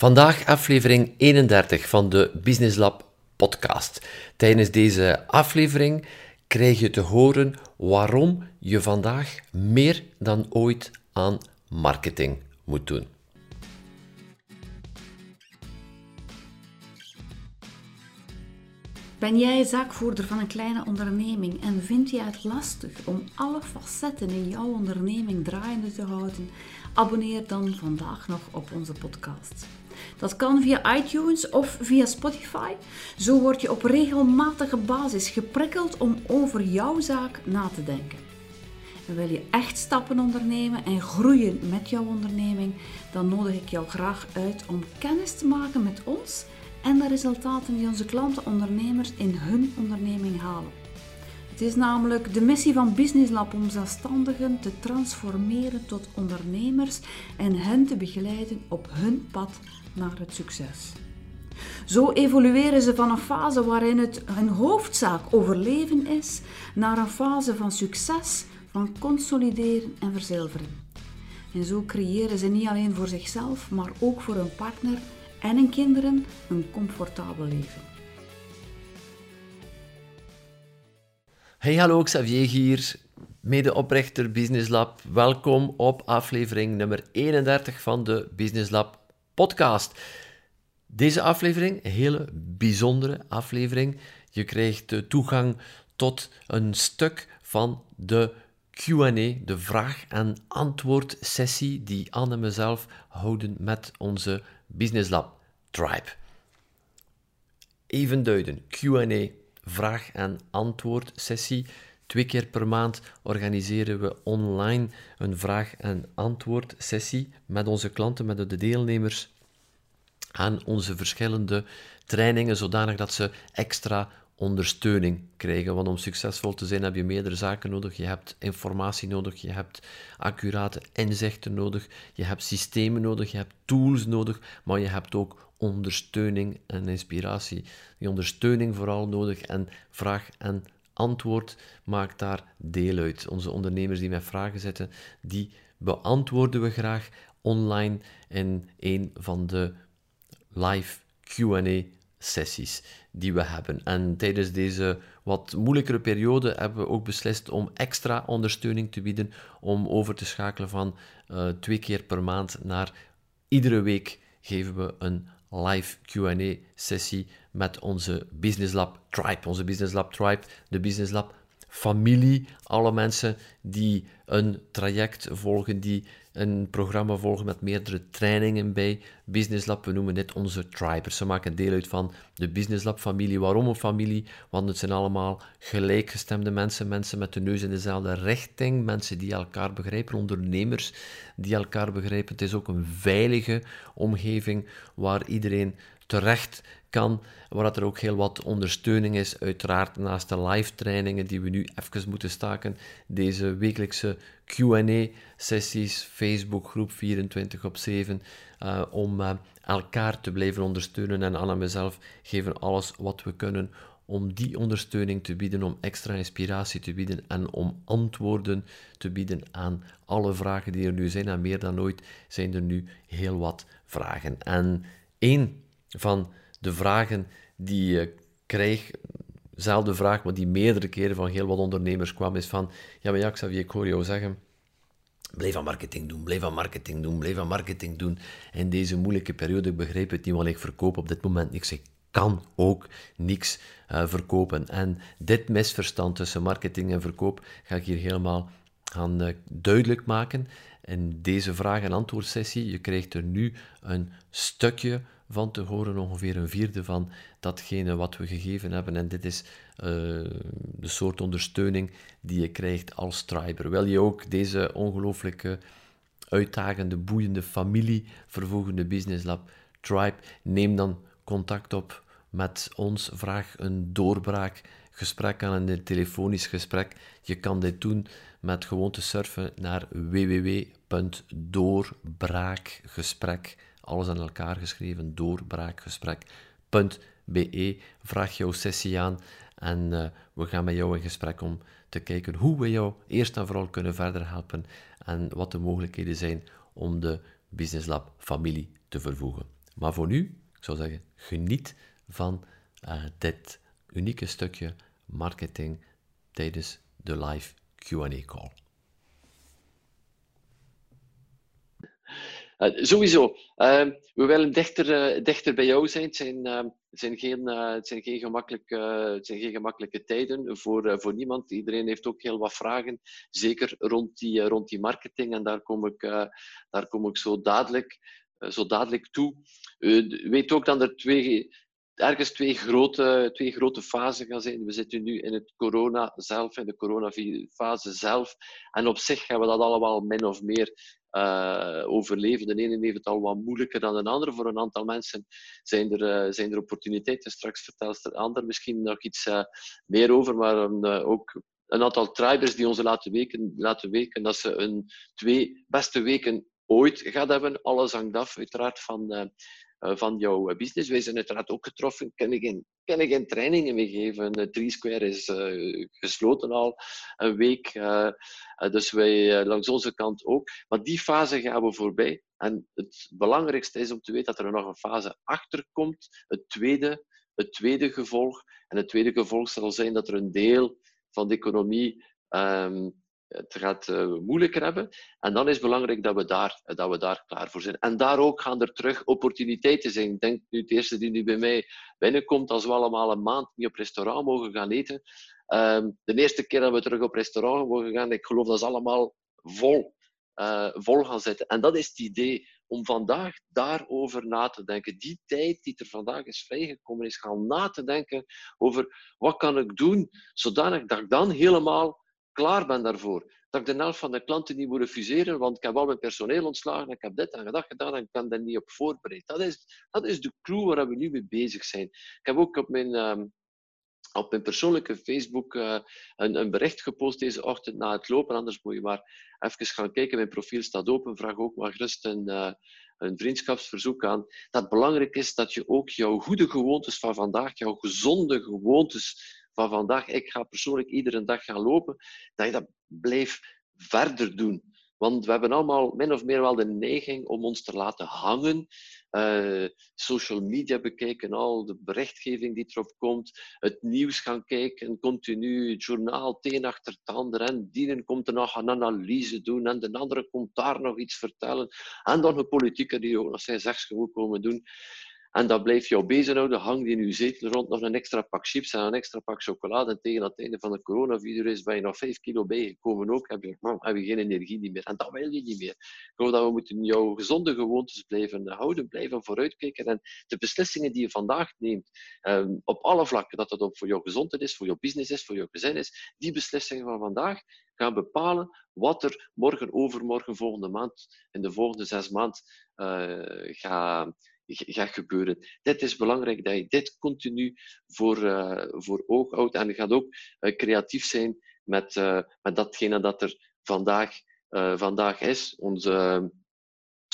Vandaag aflevering 31 van de Business Lab podcast. Tijdens deze aflevering krijg je te horen waarom je vandaag meer dan ooit aan marketing moet doen. Ben jij zaakvoerder van een kleine onderneming en vind je het lastig om alle facetten in jouw onderneming draaiende te houden? Abonneer dan vandaag nog op onze podcast. Dat kan via iTunes of via Spotify. Zo word je op regelmatige basis geprikkeld om over jouw zaak na te denken. En wil je echt stappen ondernemen en groeien met jouw onderneming, dan nodig ik jou graag uit om kennis te maken met ons en de resultaten die onze klanten ondernemers in hun onderneming halen. Het is namelijk de missie van Business Lab om zelfstandigen te transformeren tot ondernemers en hen te begeleiden op hun pad naar het succes. Zo evolueren ze van een fase waarin het hun hoofdzaak overleven is, naar een fase van succes, van consolideren en verzilveren. En zo creëren ze niet alleen voor zichzelf, maar ook voor hun partner en hun kinderen een comfortabel leven. Hey, hallo, Xavier hier, medeoprichter Business Lab. Welkom op aflevering nummer 31 van de Business Lab podcast. Deze aflevering, een hele bijzondere aflevering. Je krijgt toegang tot een stuk van de Q&A, de vraag- en antwoord sessie die Anne en mezelf houden met onze Business Lab Tribe. Even duiden, Q&A, vraag- en antwoord sessie. Twee keer per maand organiseren we online een vraag- en antwoord sessie met onze klanten, met de deelnemers aan onze verschillende trainingen, zodanig dat ze extra ondersteuning krijgen. Want om succesvol te zijn heb je meerdere zaken nodig. Je hebt informatie nodig, je hebt accurate inzichten nodig, je hebt systemen nodig, je hebt tools nodig, maar je hebt ook ondersteuning en inspiratie. Die ondersteuning vooral nodig en vraag en antwoord maakt daar deel uit. Onze ondernemers die met vragen zitten, die beantwoorden we graag online in een van de live QA sessies die we hebben. En tijdens deze wat moeilijkere periode hebben we ook beslist om extra ondersteuning te bieden, om over te schakelen van uh, twee keer per maand naar iedere week geven we een live QA sessie met onze Business Lab Tribe. Onze Business Lab Tribe, de Business Lab familie, alle mensen die een traject volgen, die een programma volgen met meerdere trainingen bij Business Lab. We noemen dit onze tribers. Ze maken deel uit van de Business Lab familie. Waarom een familie? Want het zijn allemaal gelijkgestemde mensen, mensen met de neus in dezelfde richting, mensen die elkaar begrijpen, ondernemers die elkaar begrijpen. Het is ook een veilige omgeving waar iedereen terecht kan, waar er ook heel wat ondersteuning is. Uiteraard naast de live trainingen die we nu even moeten staken, deze wekelijkse Q&A-sessies, Facebookgroep 24 op 7, uh, om uh, elkaar te blijven ondersteunen. En Anna en mezelf geven alles wat we kunnen om die ondersteuning te bieden, om extra inspiratie te bieden en om antwoorden te bieden aan alle vragen die er nu zijn. En meer dan ooit zijn er nu heel wat vragen. En één van de vragen die je krijg, dezelfde vraag, maar die meerdere keren van heel wat ondernemers kwam, is van, ja, maar ja, Xavier, ik hoor jou zeggen, blijf aan marketing doen, blijf aan marketing doen, blijf aan marketing doen. In deze moeilijke periode, ik begrijp het niet, want ik verkoop op dit moment niks. Ik kan ook niks uh, verkopen. En dit misverstand tussen marketing en verkoop ga ik hier helemaal gaan uh, duidelijk maken in deze vraag- en antwoord sessie. Je krijgt er nu een stukje van te horen, ongeveer een vierde van datgene wat we gegeven hebben. En dit is uh, de soort ondersteuning die je krijgt als triber. Wil je ook deze ongelooflijke, uitdagende, boeiende familie vervolgende Business Lab Tribe? Neem dan contact op met ons. Vraag een doorbraakgesprek aan, een telefonisch gesprek. Je kan dit doen met gewoon te surfen naar www.doorbraakgesprek.com alles aan elkaar geschreven, doorbraakgesprek.be. Vraag jouw sessie aan en uh, we gaan met jou in gesprek om te kijken hoe we jou eerst en vooral kunnen verder helpen en wat de mogelijkheden zijn om de Business Lab familie te vervoegen. Maar voor nu, ik zou zeggen, geniet van uh, dit unieke stukje marketing tijdens de live QA-call. Uh, sowieso. Uh, we willen dichter, uh, dichter bij jou zijn. Het zijn, ehm, zijn, geen, eh, het zijn, geen, gemakkelijke, het zijn geen gemakkelijke tijden voor, voor niemand. Iedereen heeft ook heel wat vragen, zeker rond die, rond die marketing. En daar kom ik, daar kom ik zo, dadelijk, zo dadelijk toe. Weet ook dat er twee, ergens twee grote, twee grote fasen gaan zijn. We zitten nu in het corona zelf, in de coronafase zelf. En op zich gaan we dat allemaal min of meer uh, overleven. De ene heeft het al wat moeilijker dan de andere. Voor een aantal mensen zijn er, uh, zijn er opportuniteiten. Straks vertelt de ander misschien nog iets uh, meer over, maar ook een aantal tribers die ons laten weken, laten weken dat ze een twee beste weken ooit gaat hebben. Alles hangt af, uiteraard, van, van jouw business. Wij zijn uiteraard ook getroffen. Ik geen, ik geen trainingen meer geven? Uh, Three Square is uh, gesloten al een week. dus wij langs onze kant ook. Maar die fase gaan we voorbij. En het belangrijkste is om te weten dat er nog een fase achter komt. Het tweede, het tweede gevolg. En het tweede gevolg zal zijn dat er een deel van de economie um, het gaat uh, moeilijker hebben. En dan is het belangrijk dat we, daar, dat we daar klaar voor zijn. En daar ook gaan er terug opportuniteiten zijn. Ik denk nu het eerste die nu bij mij binnenkomt, als we allemaal een maand niet op restaurant mogen gaan eten. Um, de eerste keer dat we terug op restaurant mogen gaan, ik geloof dat ze allemaal vol, uh, vol gaan zitten. En dat is het idee om vandaag daarover na te denken. Die tijd die er vandaag is vrijgekomen is, gaan na te denken over wat kan ik doen, zodanig dat ik dan helemaal klaar ben daarvoor. Dat ik de helft van de klanten niet moet refuseren, want ik heb al mijn personeel ontslagen, ik heb dit en dat gedaan en ik ben daar niet op voorbereid. Dat is, dat is de clue waar we nu mee bezig zijn. Ik heb ook op mijn, um, op mijn persoonlijke Facebook uh, een, een, bericht gepost deze ochtend na het lopen. Anders moet je maar even gaan kijken. Mijn profiel staat open. Vraag ook maar gerust een, uh, een vriendschapsverzoek aan. Dat belangrijk is dat je ook jouw goede gewoontes van vandaag, jouw gezonde gewoontes van vandaag, ik ga persoonlijk iedere dag gaan lopen, dat je dat blijft verder doen. Want we hebben allemaal min of meer wel de neiging om ons te laten hangen. Uh, social media bekijken, al de berichtgeving die erop komt, het nieuws gaan kijken, continu het journaal het een achter het ander. En die komt er nog een analyse doen en de andere komt daar nog iets vertellen. En dan een politieker die ook nog zijn zegsgewoel komen doen. En dat blijft jou bezighouden. Hang die in je zetel rond nog een extra pak chips en een extra pak chocolade. En tegen het einde van de coronavirus ben je nog 5 kilo bijgekomen ook. Heb je, man, heb je geen energie meer. En dat wil je niet meer. Ik dat we moeten jouw gezonde gewoontes blijven houden, blijven vooruitkijken. En de beslissingen die je vandaag neemt, um, op alle vlakken, dat het ook voor jouw gezondheid is, voor jouw business is, voor jouw gezin is, die beslissingen van vandaag gaan bepalen wat er morgen, overmorgen, volgende maand, in de volgende zes maanden uh, gaat gaat gebeuren. Dit is belangrijk dat je dit continu voor, uh, voor oog houdt. En je gaat ook uh, creatief zijn met, uh, met datgene dat er vandaag, vandaag is. Onze,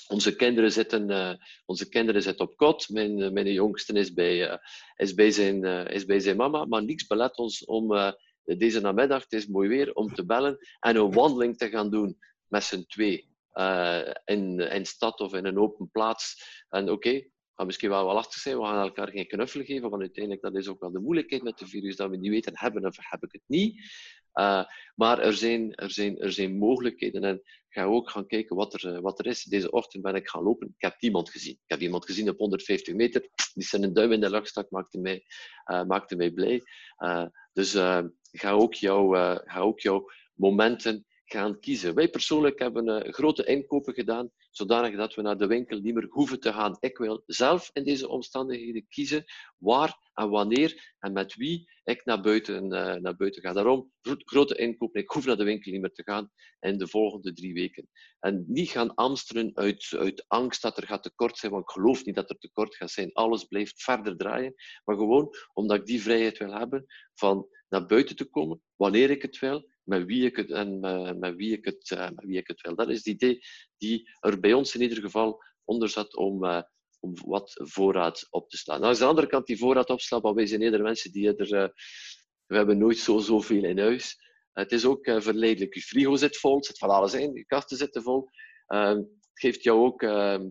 onze, kinderen zitten, onze kinderen zitten op kot. Mijn, mijn jongste is bij, is, bij zijn, is bij zijn mama. Maar niets belet ons om deze namiddag, het is mooi weer, om te bellen en een wandeling te gaan doen met z'n twee uh, in, in stad of in een open plaats. En oké, okay, gaat misschien wel wel lastig zijn, we gaan elkaar geen knuffel geven, want uiteindelijk dat is ook wel de moeilijkheid met de virus, dat we niet weten, hebben of heb ik het niet. Uh, maar er zijn, er, zijn, er zijn mogelijkheden en ga ook gaan kijken wat er, wat er is. Deze ochtend ben ik gaan lopen. Ik heb iemand gezien. Ik heb iemand gezien op 150 meter. Die zijn een duim in de lucht stak, maakte mij, uh, maakte mij blij. Dus ga, ook jouw, ga ook jouw momenten gaan kiezen. Wij persoonlijk hebben uh, grote inkopen gedaan, zodanig dat we naar de winkel niet meer hoeven te gaan. Ik wil zelf in deze omstandigheden kiezen waar en wanneer en met wie ik naar buiten, uh, naar buiten ga. Daarom grote inkopen. Ik hoef naar de winkel niet meer te gaan in de volgende drie weken. En niet gaan amsteren uit, uit angst dat er gaat tekort zijn, want ik geloof niet dat er tekort gaat zijn. Alles blijft verder draaien. Maar gewoon omdat ik die vrijheid wil hebben van naar buiten te komen, wanneer ik het wil, met wie ik het, en met, wie ik het, uh, met wie ik het wil. Dat is het idee die er bij ons in ieder geval onder zat om, uh, om wat voorraad op te slaan. Nou, aan de andere kant die voorraad opslaan, maar wij zijn eerder mensen die er... we hebben nooit zo, zoveel in huis. Het is ook verleidelijk. Je frigo zit vol, het zit van alles in, je kasten zitten vol. Ehm, het geeft jou ook ehm,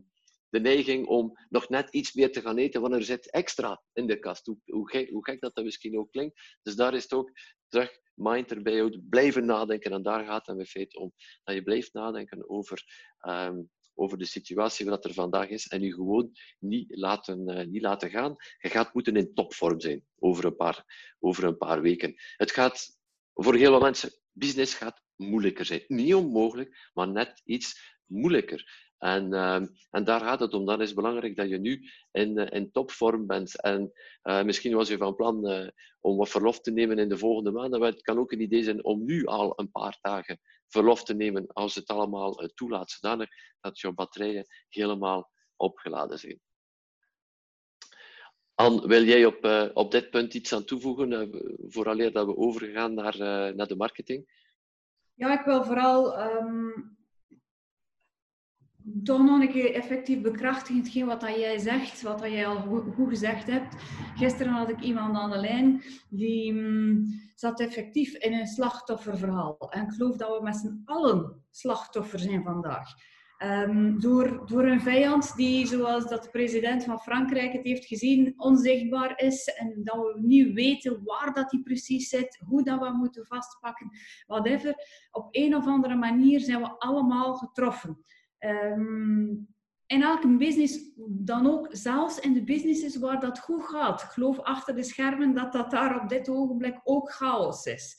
de neiging om nog net iets meer te gaan eten, want er zit extra in de kast. Hoe, hoe, gek, hoe gek dat dat misschien ook klinkt. Dus daar is het ook terug mind erbij houden, blijven nadenken. En daar gaat het in feite om. Dat je blijft nadenken over, ehm, over de situatie wat er vandaag is en je gewoon niet laten, uh, niet laten gaan. Je gaat moeten in topvorm zijn over een paar, over een paar weken. Het gaat voor heel veel mensen, business gaat moeilijker zijn. Niet onmogelijk, maar net iets moeilijker. En, uh, en daar gaat het om. Dan is het belangrijk dat je nu in, uh, in topvorm bent. En uh, misschien was je van plan uh, om wat verlof te nemen in de volgende maanden. Maar het kan ook een idee zijn om nu al een paar dagen verlof te nemen als het allemaal toelaat, zodanig dat je batterijen helemaal opgeladen zijn. Anne, wil jij op, op dit punt iets aan toevoegen, vooraleer dat we overgaan naar, naar de marketing? Ja, ik wil vooral um, toch nog een keer effectief bekrachtigen hetgeen wat dat jij zegt, wat dat jij al goed gezegd hebt. Gisteren had ik iemand aan de lijn die um, zat effectief in een slachtofferverhaal. En ik geloof dat we met z'n allen slachtoffer zijn vandaag. Um, door, door een vijand die, zoals dat de president van Frankrijk het heeft gezien, onzichtbaar is en dat we niet weten waar dat die precies zit, hoe dat we moeten vastpakken, whatever. Op een of andere manier zijn we allemaal getroffen. Um, in elke business dan ook, zelfs in de businesses waar dat goed gaat. Geloof achter de schermen dat dat daar op dit ogenblik ook chaos is.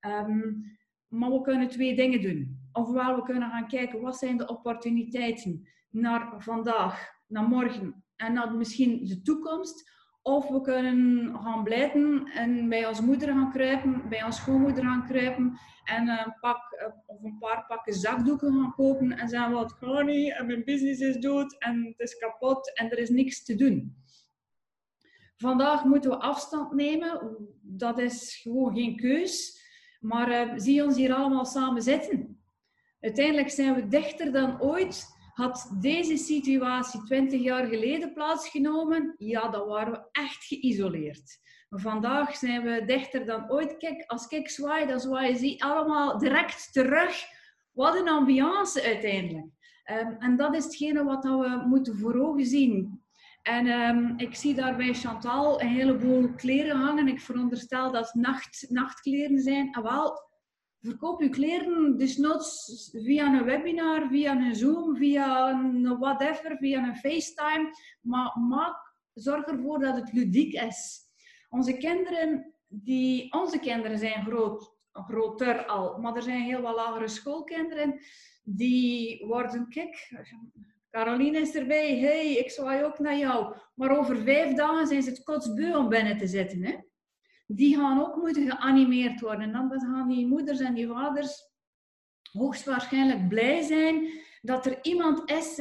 Um, maar we kunnen twee dingen doen. Ofwel, we kunnen gaan kijken wat zijn de opportuniteiten naar vandaag, naar morgen en naar misschien de toekomst. Of we kunnen gaan blijten en bij ons moeder gaan kruipen, bij ons schoonmoeder gaan kruipen en een pak eh, of een paar pakken zakdoeken gaan kopen en zeggen wat gaat niet en mijn business is dood en het is kapot en er is niks te doen. Vandaag moeten we afstand nemen. Dat is gewoon geen keus. Maar uh, zie ons hier allemaal samen zitten. Uiteindelijk zijn we dichter dan ooit. Had deze situatie 20 jaar geleden plaatsgenomen, ja, dan waren we echt geïsoleerd. Vandaag zijn we dichter dan ooit. Kijk, als ik zwaai, dan zwaaien ze allemaal direct terug. Wat een ambiance uiteindelijk. Um, en dat is hetgene wat we moeten voor ogen zien. En um, ik zie daar bij Chantal een heleboel kleren hangen. Ik veronderstel dat nacht, nachtkleren zijn. En wel, verkoop je kleren desnoods via een webinar, via een Zoom, via een whatever, via een FaceTime. Maar maak, zorg ervoor dat het ludiek is. Onze kinderen, die, onze kinderen zijn groot, groter al, maar er zijn heel wat lagere schoolkinderen die worden, kijk, Caroline is erbij. hey, ik zwaai ook naar jou. Maar over vijf dagen zijn ze het kotsbeu om binnen te zitten. Hè? Die gaan ook moeten geanimeerd worden. En dan gaan die moeders en die vaders hoogstwaarschijnlijk blij zijn dat er iemand is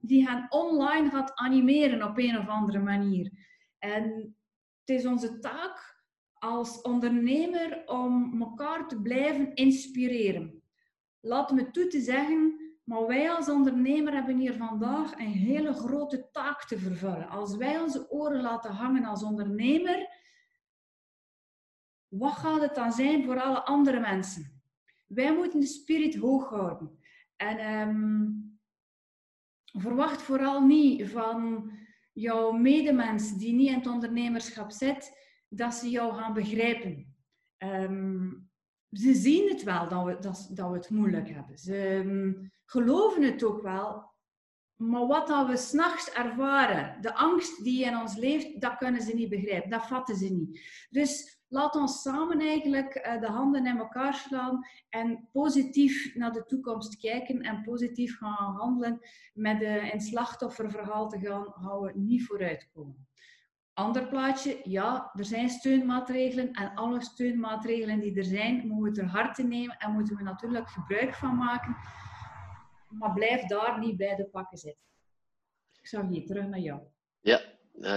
die hen online gaat animeren op een of andere manier. En het is onze taak als ondernemer om elkaar te blijven inspireren. Laat me toe te zeggen maar wij als ondernemer hebben hier vandaag een hele grote taak te vervullen. Als wij onze oren laten hangen als ondernemer, wat gaat het dan zijn voor alle andere mensen? Wij moeten de spirit hoog houden. En um, verwacht vooral niet van jouw medemens die niet in het ondernemerschap zit, dat ze jou gaan begrijpen. Um, ze zien het wel dat we, dat, dat we het moeilijk hebben. Ze um, geloven het ook wel. Maar wat dat we s'nachts ervaren, de angst die in ons leeft, dat kunnen ze niet begrijpen. Dat vatten ze niet. Dus laat ons samen eigenlijk uh, de handen in elkaar slaan en positief naar de toekomst kijken en positief gaan handelen. Met een slachtofferverhaal te gaan, we niet vooruitkomen. Ander plaatje, ja, er zijn steunmaatregelen en alle steunmaatregelen die er zijn, moeten we ter harte nemen en moeten we natuurlijk gebruik van maken. Maar blijf daar niet bij de pakken zitten. Ik zag hier terug naar jou. Ja,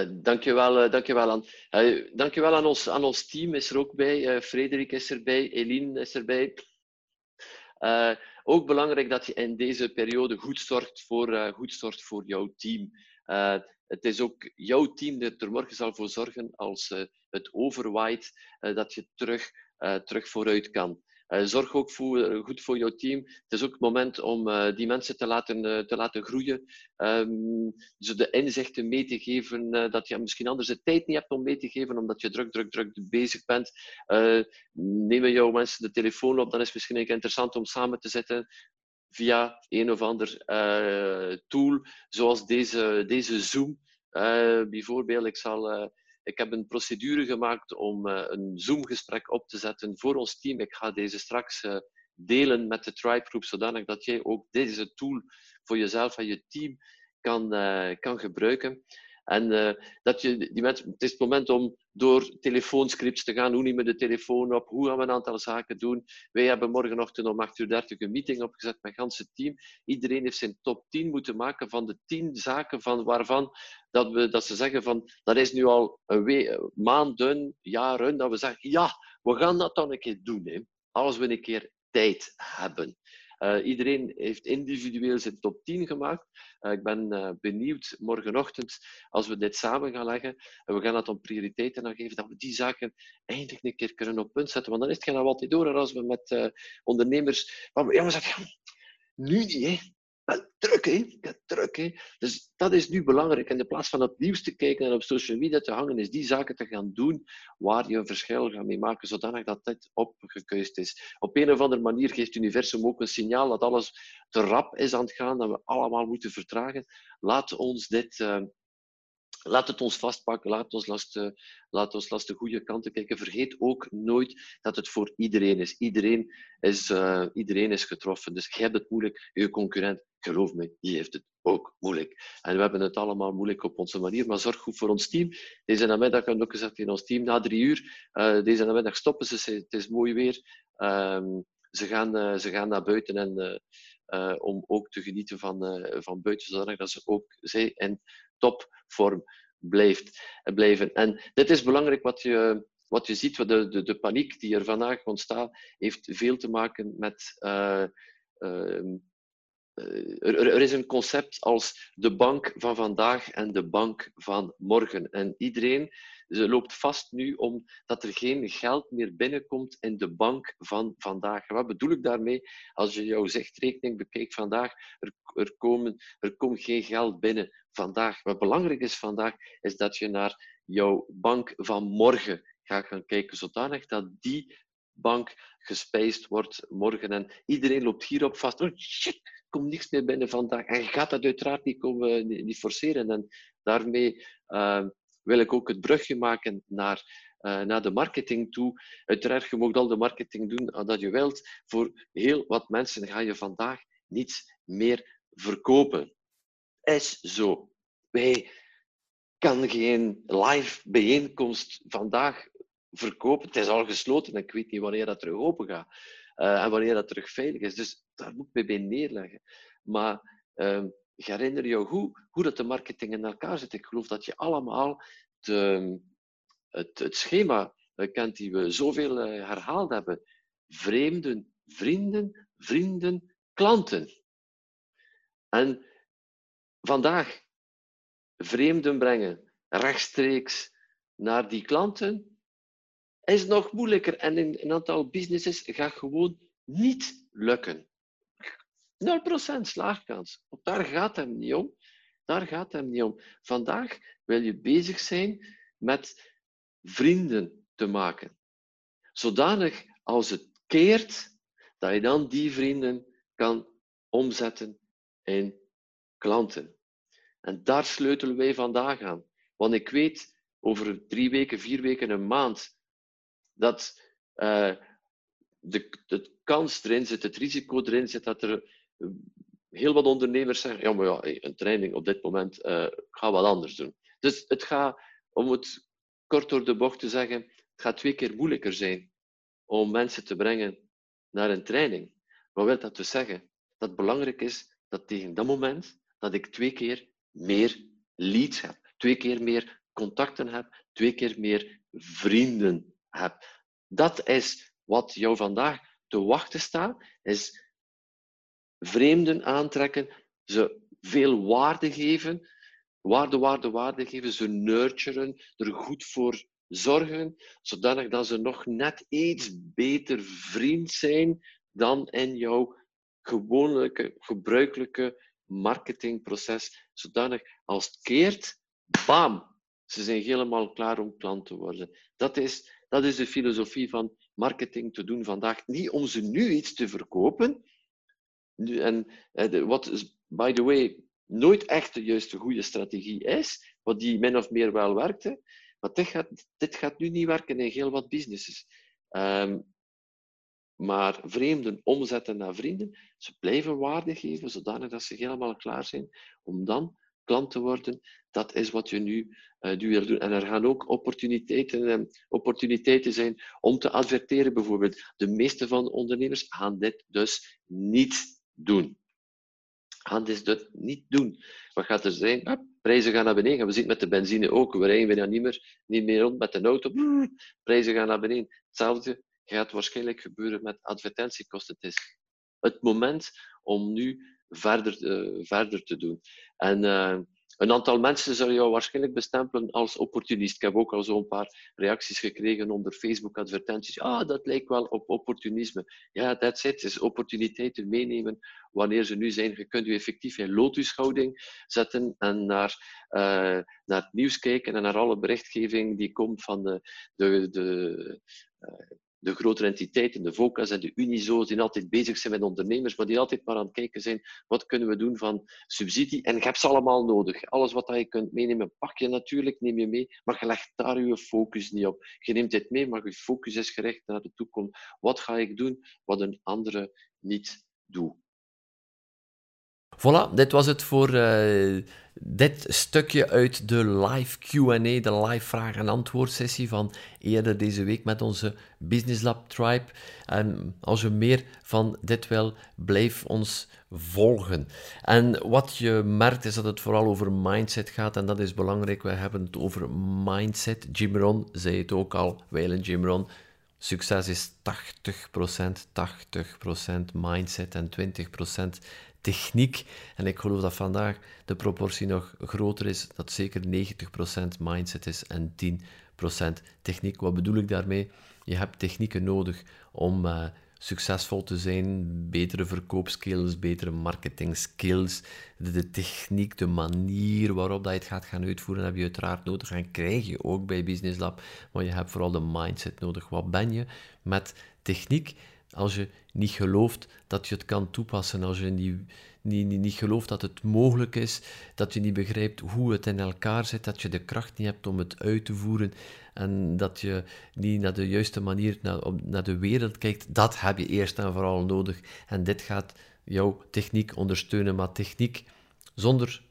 dankjewel, uh, dankjewel aan. Uh, dankjewel aan ons, aan ons team is er ook bij. Frederik is erbij, Eline is erbij. ook belangrijk dat je in deze periode goed zorgt voor, goed zorgt voor jouw team het is ook jouw team dat er morgen zal voor zorgen als uh, het overwaait, uh, dat je terug, uh, terug vooruit kan. Zorg ook voor, goed voor jouw team. Het is ook het moment om die mensen te laten, te laten groeien. Um, ze de inzichten mee te geven dat je misschien anders de tijd niet hebt om mee te geven, omdat je druk, druk, druk bezig bent. nemen jouw mensen de telefoon op, dan is het misschien interessant om samen te zitten via een of ander tool, zoals deze, deze Zoom. bijvoorbeeld, ik zal ik heb een procedure gemaakt om uh, een Zoom-gesprek op te zetten voor ons team. Ik ga deze straks uh, delen met de Tribe Group, zodanig dat jij ook deze tool voor jezelf en je team kan, uh, kan gebruiken. En uh, dat je die mensen, het is het moment om door telefoonscripts te gaan. Hoe nemen we de telefoon op? Hoe gaan we een aantal zaken doen? Wij hebben morgenochtend om 8.30 uur een meeting opgezet met het ganse team. Iedereen heeft zijn top 10 moeten maken van de 10 zaken van waarvan dat, we, dat ze zeggen van dat is nu al een maanden, jaren, dat we zeggen ja, we gaan dat dan een keer doen. Hè, als we een keer tijd hebben. Uh, iedereen heeft individueel zijn top 10 gemaakt. Uh, ik ben uh, benieuwd morgenochtend, als we dit samen gaan leggen, en we gaan dat om prioriteiten aan geven, dat we die zaken eindelijk een keer kunnen op punt zetten. Want dan is het geen altijd door als we met ondernemers... We zeggen, nu niet, hè druk, hè? druk, hè? Dus dat is nu belangrijk. In de plaats van het nieuws te kijken en op social media te hangen, is die zaken te gaan doen waar je een verschil gaat mee maken, zodanig dat dit opgekuist is. Op een of andere manier geeft het universum ook een signaal dat alles te rap is aan het gaan, dat we allemaal moeten vertragen. Laat ons dit... Uh, Laat het ons vastpakken, laat ons, last, uh, laat ons last de goede kanten kijken. Vergeet ook nooit dat het voor iedereen is. Iedereen is, uh, iedereen is getroffen. Dus jij hebt het moeilijk, je concurrent, geloof me, die heeft het ook moeilijk. En we hebben het allemaal moeilijk op onze manier, maar zorg goed voor ons team. Deze namiddag hebben we ook gezegd in ons team, na drie uur, uh, deze namiddag stoppen ze, het is mooi weer. Um, ze, gaan, ze gaan naar buiten en, om ook te genieten van, van buiten, zodat dat ze ook zij in topvorm blijft, blijven. En dit is belangrijk wat je, wat je ziet, de, de, de paniek die er vandaag ontstaat, heeft veel te maken met. Uh, er, er, is een concept als de bank van vandaag en de bank van morgen. En iedereen ze loopt vast nu omdat er geen geld meer binnenkomt in de bank van vandaag. wat bedoel ik daarmee? Als je jouw zichtrekening bekijkt vandaag, er, komen, er komt geen geld binnen vandaag. Wat belangrijk is vandaag, is dat je naar jouw bank van morgen gaat gaan kijken, zodanig dat die bank gespijsd wordt morgen. En iedereen loopt hierop vast. Oh shit, komt niks meer binnen vandaag. En je gaat dat uiteraard niet, niet forceren. En daarmee uh, wil ik ook het brugje maken naar, uh, naar de marketing toe. Uiteraard, je mag al de marketing doen dat je wilt. Voor heel wat mensen ga je vandaag niets meer verkopen. Is zo. Wij kan geen live bijeenkomst vandaag verkopen. Het is al gesloten en ik weet niet wanneer dat terug open gaat. Uh, en wanneer dat terug veilig is. Dus daar moet ik bij neerleggen. Maar uh, herinner je hoe, hoe dat de marketing in elkaar zit. Ik geloof dat je allemaal de, het, het, schema kent die we zoveel eh, herhaald hebben. Vreemden, vrienden, vrienden, klanten. En vandaag vreemden brengen rechtstreeks naar die klanten is nog moeilijker. En in een aantal businesses gaat gewoon niet lukken. 0% slaagkans. Daar gaat het niet om. Daar gaat het niet om. Vandaag wil je bezig zijn met vrienden te maken. Zodanig als het keert, dat je dan die vrienden kan omzetten in klanten. En daar sleutelen wij vandaag aan. Want ik weet over drie weken, vier weken, een maand, dat uh, de, kans erin zit, het risico erin zit, dat er heel wat ondernemers zeggen, ja, maar ja, een training op dit moment, uh, ga wat anders doen. Dus het gaat, om het kort door de bocht te zeggen, het gaat twee keer moeilijker zijn om mensen te brengen naar een training. Wat wil dat dus zeggen? Dat belangrijk is dat tegen dat moment dat ik twee keer meer leads heb, twee keer meer contacten heb, twee keer meer vrienden Dat is wat jou vandaag te wachten staat, is vreemden aantrekken, ze veel waarde geven, waarde, waarde, waarde geven, ze nurturen, er goed voor zorgen zodanig dat ze nog net iets beter vriend zijn dan in jouw gewone, gebruikelijke marketingproces. Zodanig als het keert, bam, ze zijn helemaal klaar om klant te worden. Dat is, dat is de filosofie van marketing te doen vandaag. Niet om ze nu iets te verkopen. En eh, wat, by the way, nooit echt de juiste goede strategie is, wat die min of meer wel werkte. Maar dit gaat, dit gaat nu niet werken in heel wat businesses. Ehm, maar vreemden omzetten naar vrienden, ze blijven waarde geven, zodanig dat ze helemaal klaar zijn om dan klant te worden. Dat is wat je nu, uh, nu wil doen. En er gaan ook opportuniteiten, uh, opportuniteiten zijn om te adverteren, bijvoorbeeld. De meeste van de ondernemers gaan dit dus niet doen. Gaan dit dus niet doen. Wat gaat er zijn? Ah, prijzen gaan naar beneden. We zien het met de benzine ook. We rijden bijna niet meer, niet meer rond met de auto. Prijzen gaan naar beneden. Hetzelfde gaat waarschijnlijk gebeuren met advertentiekosten. Het is het moment om nu verder, uh, verder te doen. En uh, een aantal mensen zullen jou waarschijnlijk bestempelen als opportunist. Ik heb ook al zo'n paar reacties gekregen onder Facebook-advertenties. Ah, dat lijkt wel op opportunisme. Ja, that's it. is opportuniteiten meenemen wanneer ze nu zijn. Je kunt je effectief in lotushouding zetten en naar, uh, naar het nieuws kijken en naar alle berichtgeving die komt van de, de, de de grotere entiteiten, de VOCA's en de UNISO's, die altijd bezig zijn met ondernemers, maar die altijd maar aan het kijken zijn, wat kunnen we doen van subsidie? En je hebt ze allemaal nodig. Alles wat je kunt meenemen, pak je natuurlijk, neem je mee, maar je legt daar je focus niet op. Je neemt dit mee, maar je focus is gericht naar de toekomst. Wat ga ik doen wat een andere niet doet? Voilà, dit was het voor uh, dit stukje uit de live QA, de live vraag- en antwoord sessie van eerder deze week met onze Business Lab Tribe. En als je meer van dit wil, blijf ons volgen. En wat je merkt is dat het vooral over mindset gaat en dat is belangrijk. We hebben het over mindset. Jim Rohn zei het ook al, wijlen Jim Rohn. Succes is 80%, 80% mindset en 20% techniek. En ik geloof dat vandaag de proportie nog groter is, dat zeker 90% mindset is en 10% techniek. Wat bedoel ik daarmee? Je hebt technieken nodig om uh, succesvol te zijn, betere verkoopskills, betere marketing skills. De, de, techniek, de manier waarop dat je het gaat gaan uitvoeren, heb je uiteraard nodig en krijg je ook bij Business Lab. Maar je hebt vooral de mindset nodig. Wat ben je met techniek? Als je niet gelooft dat je het kan toepassen, als je niet, niet, niet, niet gelooft dat het mogelijk is, dat je niet begrijpt hoe het in elkaar zit, dat je de kracht niet hebt om het uit te voeren en dat je niet naar de juiste manier naar, naar de wereld kijkt, dat heb je eerst en vooral nodig. En dit gaat jouw techniek ondersteunen, maar techniek zonder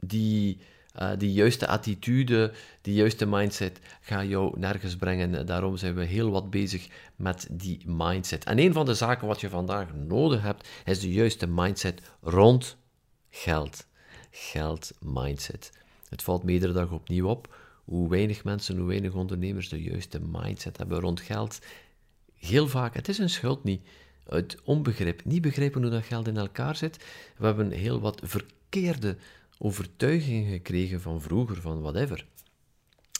die uh, die juiste attitude, die juiste mindset gaat jou nergens brengen. Daarom zijn we heel wat bezig met die mindset. En een van de zaken wat je vandaag nodig hebt, is de juiste mindset rond geld. Geld mindset. Het valt me iedere dag opnieuw op hoe weinig mensen, hoe weinig ondernemers de juiste mindset hebben rond geld. Heel vaak, het is een schuld niet. Uit onbegrip, niet begrijpen hoe dat geld in elkaar zit. We hebben heel wat verkeerde overtuigingen gekregen van vroeger, van whatever.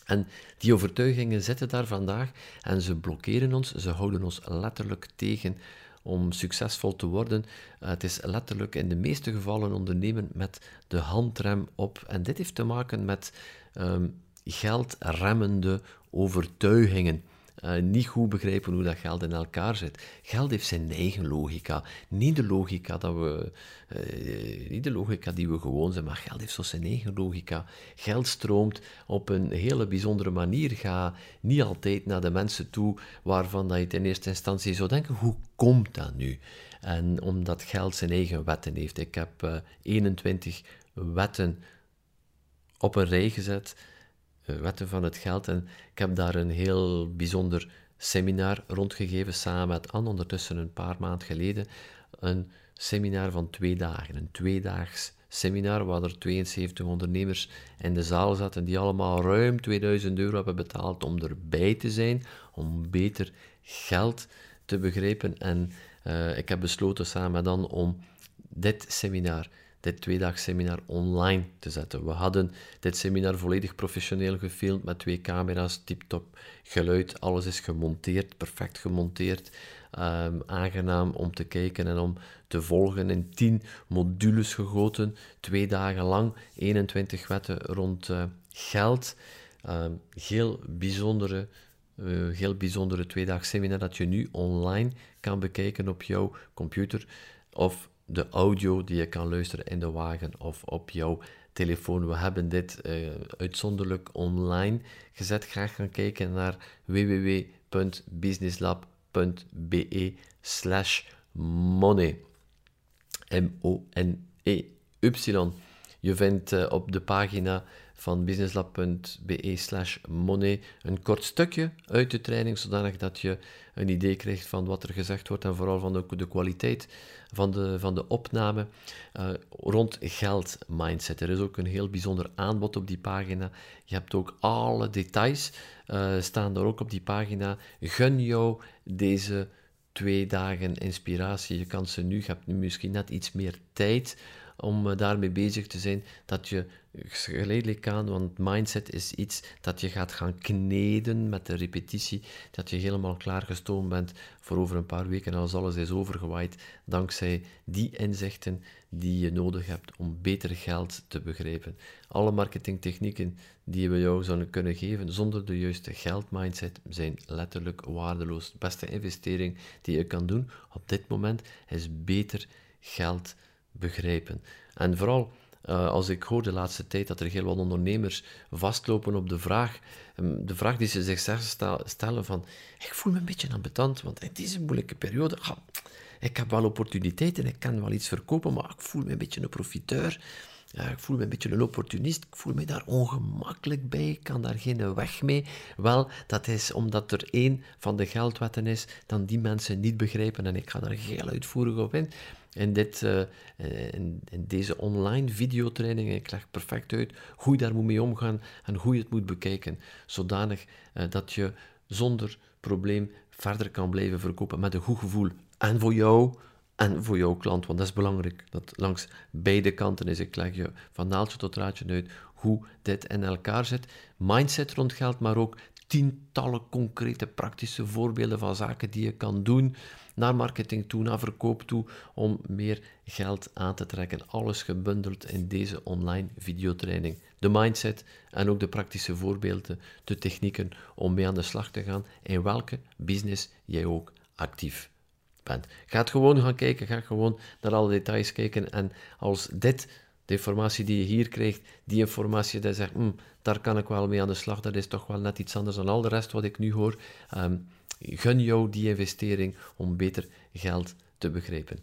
En die overtuigingen zitten daar vandaag en ze blokkeren ons, ze houden ons letterlijk tegen om succesvol te worden. Uh, het is letterlijk in de meeste gevallen ondernemen met de handrem op. En dit heeft te maken met um, geldremmende overtuigingen. Uh, niet goed begrijpen hoe dat geld in elkaar zit. Geld heeft zijn eigen logica. Niet de logica, dat we, uh, niet de logica die we gewoon zijn, maar geld heeft zo zijn eigen logica. Geld stroomt op een hele bijzondere manier. Ga niet altijd naar de mensen toe waarvan dat je in eerste instantie zou denken, hoe komt dat nu? En omdat geld zijn eigen wetten heeft. Ik heb uh, 21 wetten op een rij gezet eh, wetten van het geld. En ik heb daar een heel bijzonder seminar rondgegeven samen met Anne, ondertussen een paar maanden geleden. Een seminar van twee dagen, een tweedaags seminar waar er 72 ondernemers in de zaal zaten die allemaal ruim 2000 euro hebben betaald om erbij te zijn, om beter geld te begrijpen. En uh, ik heb besloten samen dan om dit seminar dit tweedaags seminar online te zetten. We hadden dit seminar volledig professioneel gefilmd met twee camera's, tip-top geluid, alles is gemonteerd, perfect gemonteerd. Um, aangenaam om te kijken en om te volgen. In tien modules gegoten, twee dagen lang, 21 wetten rond uh, geld. Um, heel bijzondere, uh, heel bijzondere tweedaags seminar dat je nu online kan bekijken op jouw computer of de audio die je kan luisteren in de wagen of op jouw telefoon. We hebben dit uh, uitzonderlijk online gezet. Graag gaan kijken naar www.businesslab.be slash money. M-O-N-E-Y. Je vindt uh, op de pagina van businesslab.be slash money een kort stukje uit de training, zodanig dat je een idee krijgt van wat er gezegd wordt en vooral van de, de kwaliteit van de, van de opname uh, rond geld mindset. Er is ook een heel bijzonder aanbod op die pagina. Je hebt ook alle details uh, staan er ook op die pagina. Gun jou deze twee dagen inspiratie. Je kan ze nu, je hebt nu misschien net iets meer tijd om uh, daarmee bezig te zijn, dat je geleidelijk aan, want mindset is iets dat je gaat gaan kneden met de repetitie, dat je helemaal klaargestoomd bent voor over een paar weken als alles is overgewaaid, dankzij die inzichten die je nodig hebt om beter geld te begrijpen. Alle marketingtechnieken die we jou zouden kunnen geven zonder de juiste geldmindset zijn letterlijk waardeloos. De beste investering die je kan doen op dit moment is beter geld begrijpen. En vooral uh, als ik hoor de laatste tijd dat er heel wat ondernemers vastlopen op de vraag, um, de vraag die ze zichzelf stellen van, ik voel me een beetje ambetant, want in deze moeilijke periode, ik heb wel opportuniteiten, ik kan wel iets verkopen, maar ik voel me een beetje een profiteur. Ja, ik voel me een beetje een opportunist, ik voel me daar ongemakkelijk bij, ik kan daar geen weg mee. Wel, dat is omdat er één van de geldwetten is, dan die mensen niet begrijpen en ik ga daar heel uitvoerig op in in, dit, in, in, deze online videotraining. Ik perfect uit hoe je daar moet mee omgaan en hoe je het moet bekijken, zodanig uh, dat je zonder probleem verder kan blijven verkopen met een goed gevoel. En voor jou en voor jouw klant, want dat is belangrijk. Dat langs beide kanten is. Ik leg je van naaldje tot raadje uit hoe dit in elkaar zit. Mindset rond geld, maar ook tientallen concrete praktische voorbeelden van zaken die je kan doen naar marketing toe, naar verkoop toe, om meer geld aan te trekken. Alles gebundeld in deze online videotraining. De mindset en ook de praktische voorbeelden, de technieken om mee aan de slag te gaan in welke business jij ook actief bent. Ga gewoon gaan kijken, ga gewoon naar alle details kijken en als dit de informatie die je hier krijgt, die informatie die zegt, hm, daar kan ik wel mee aan de slag, dat is toch wel net iets anders dan al de rest wat ik nu hoor. Um, gun jou die investering om beter geld te begrijpen.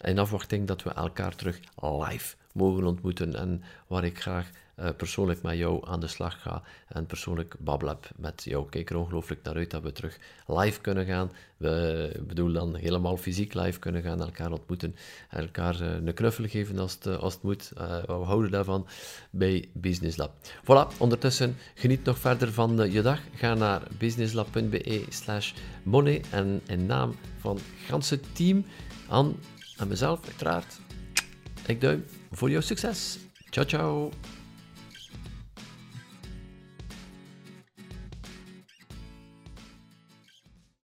In afwachting dat we elkaar terug live mogen ontmoeten en waar ik graag uh, persoonlijk met jou aan de slag ga en persoonlijk babbel met jou. Kijk er ongelooflijk naar uit dat we terug live kunnen gaan. We bedoel dan helemaal fysiek live kunnen gaan, elkaar ontmoeten en elkaar uh, een knuffel geven als het, als het moet. We houden daarvan bij Business Lab. Voilà, ondertussen geniet nog verder van je dag. Ga naar businesslab.be slash money en in naam van het ganse team, aan en mezelf uiteraard, ik duim voor jouw succes. Ciao, ciao.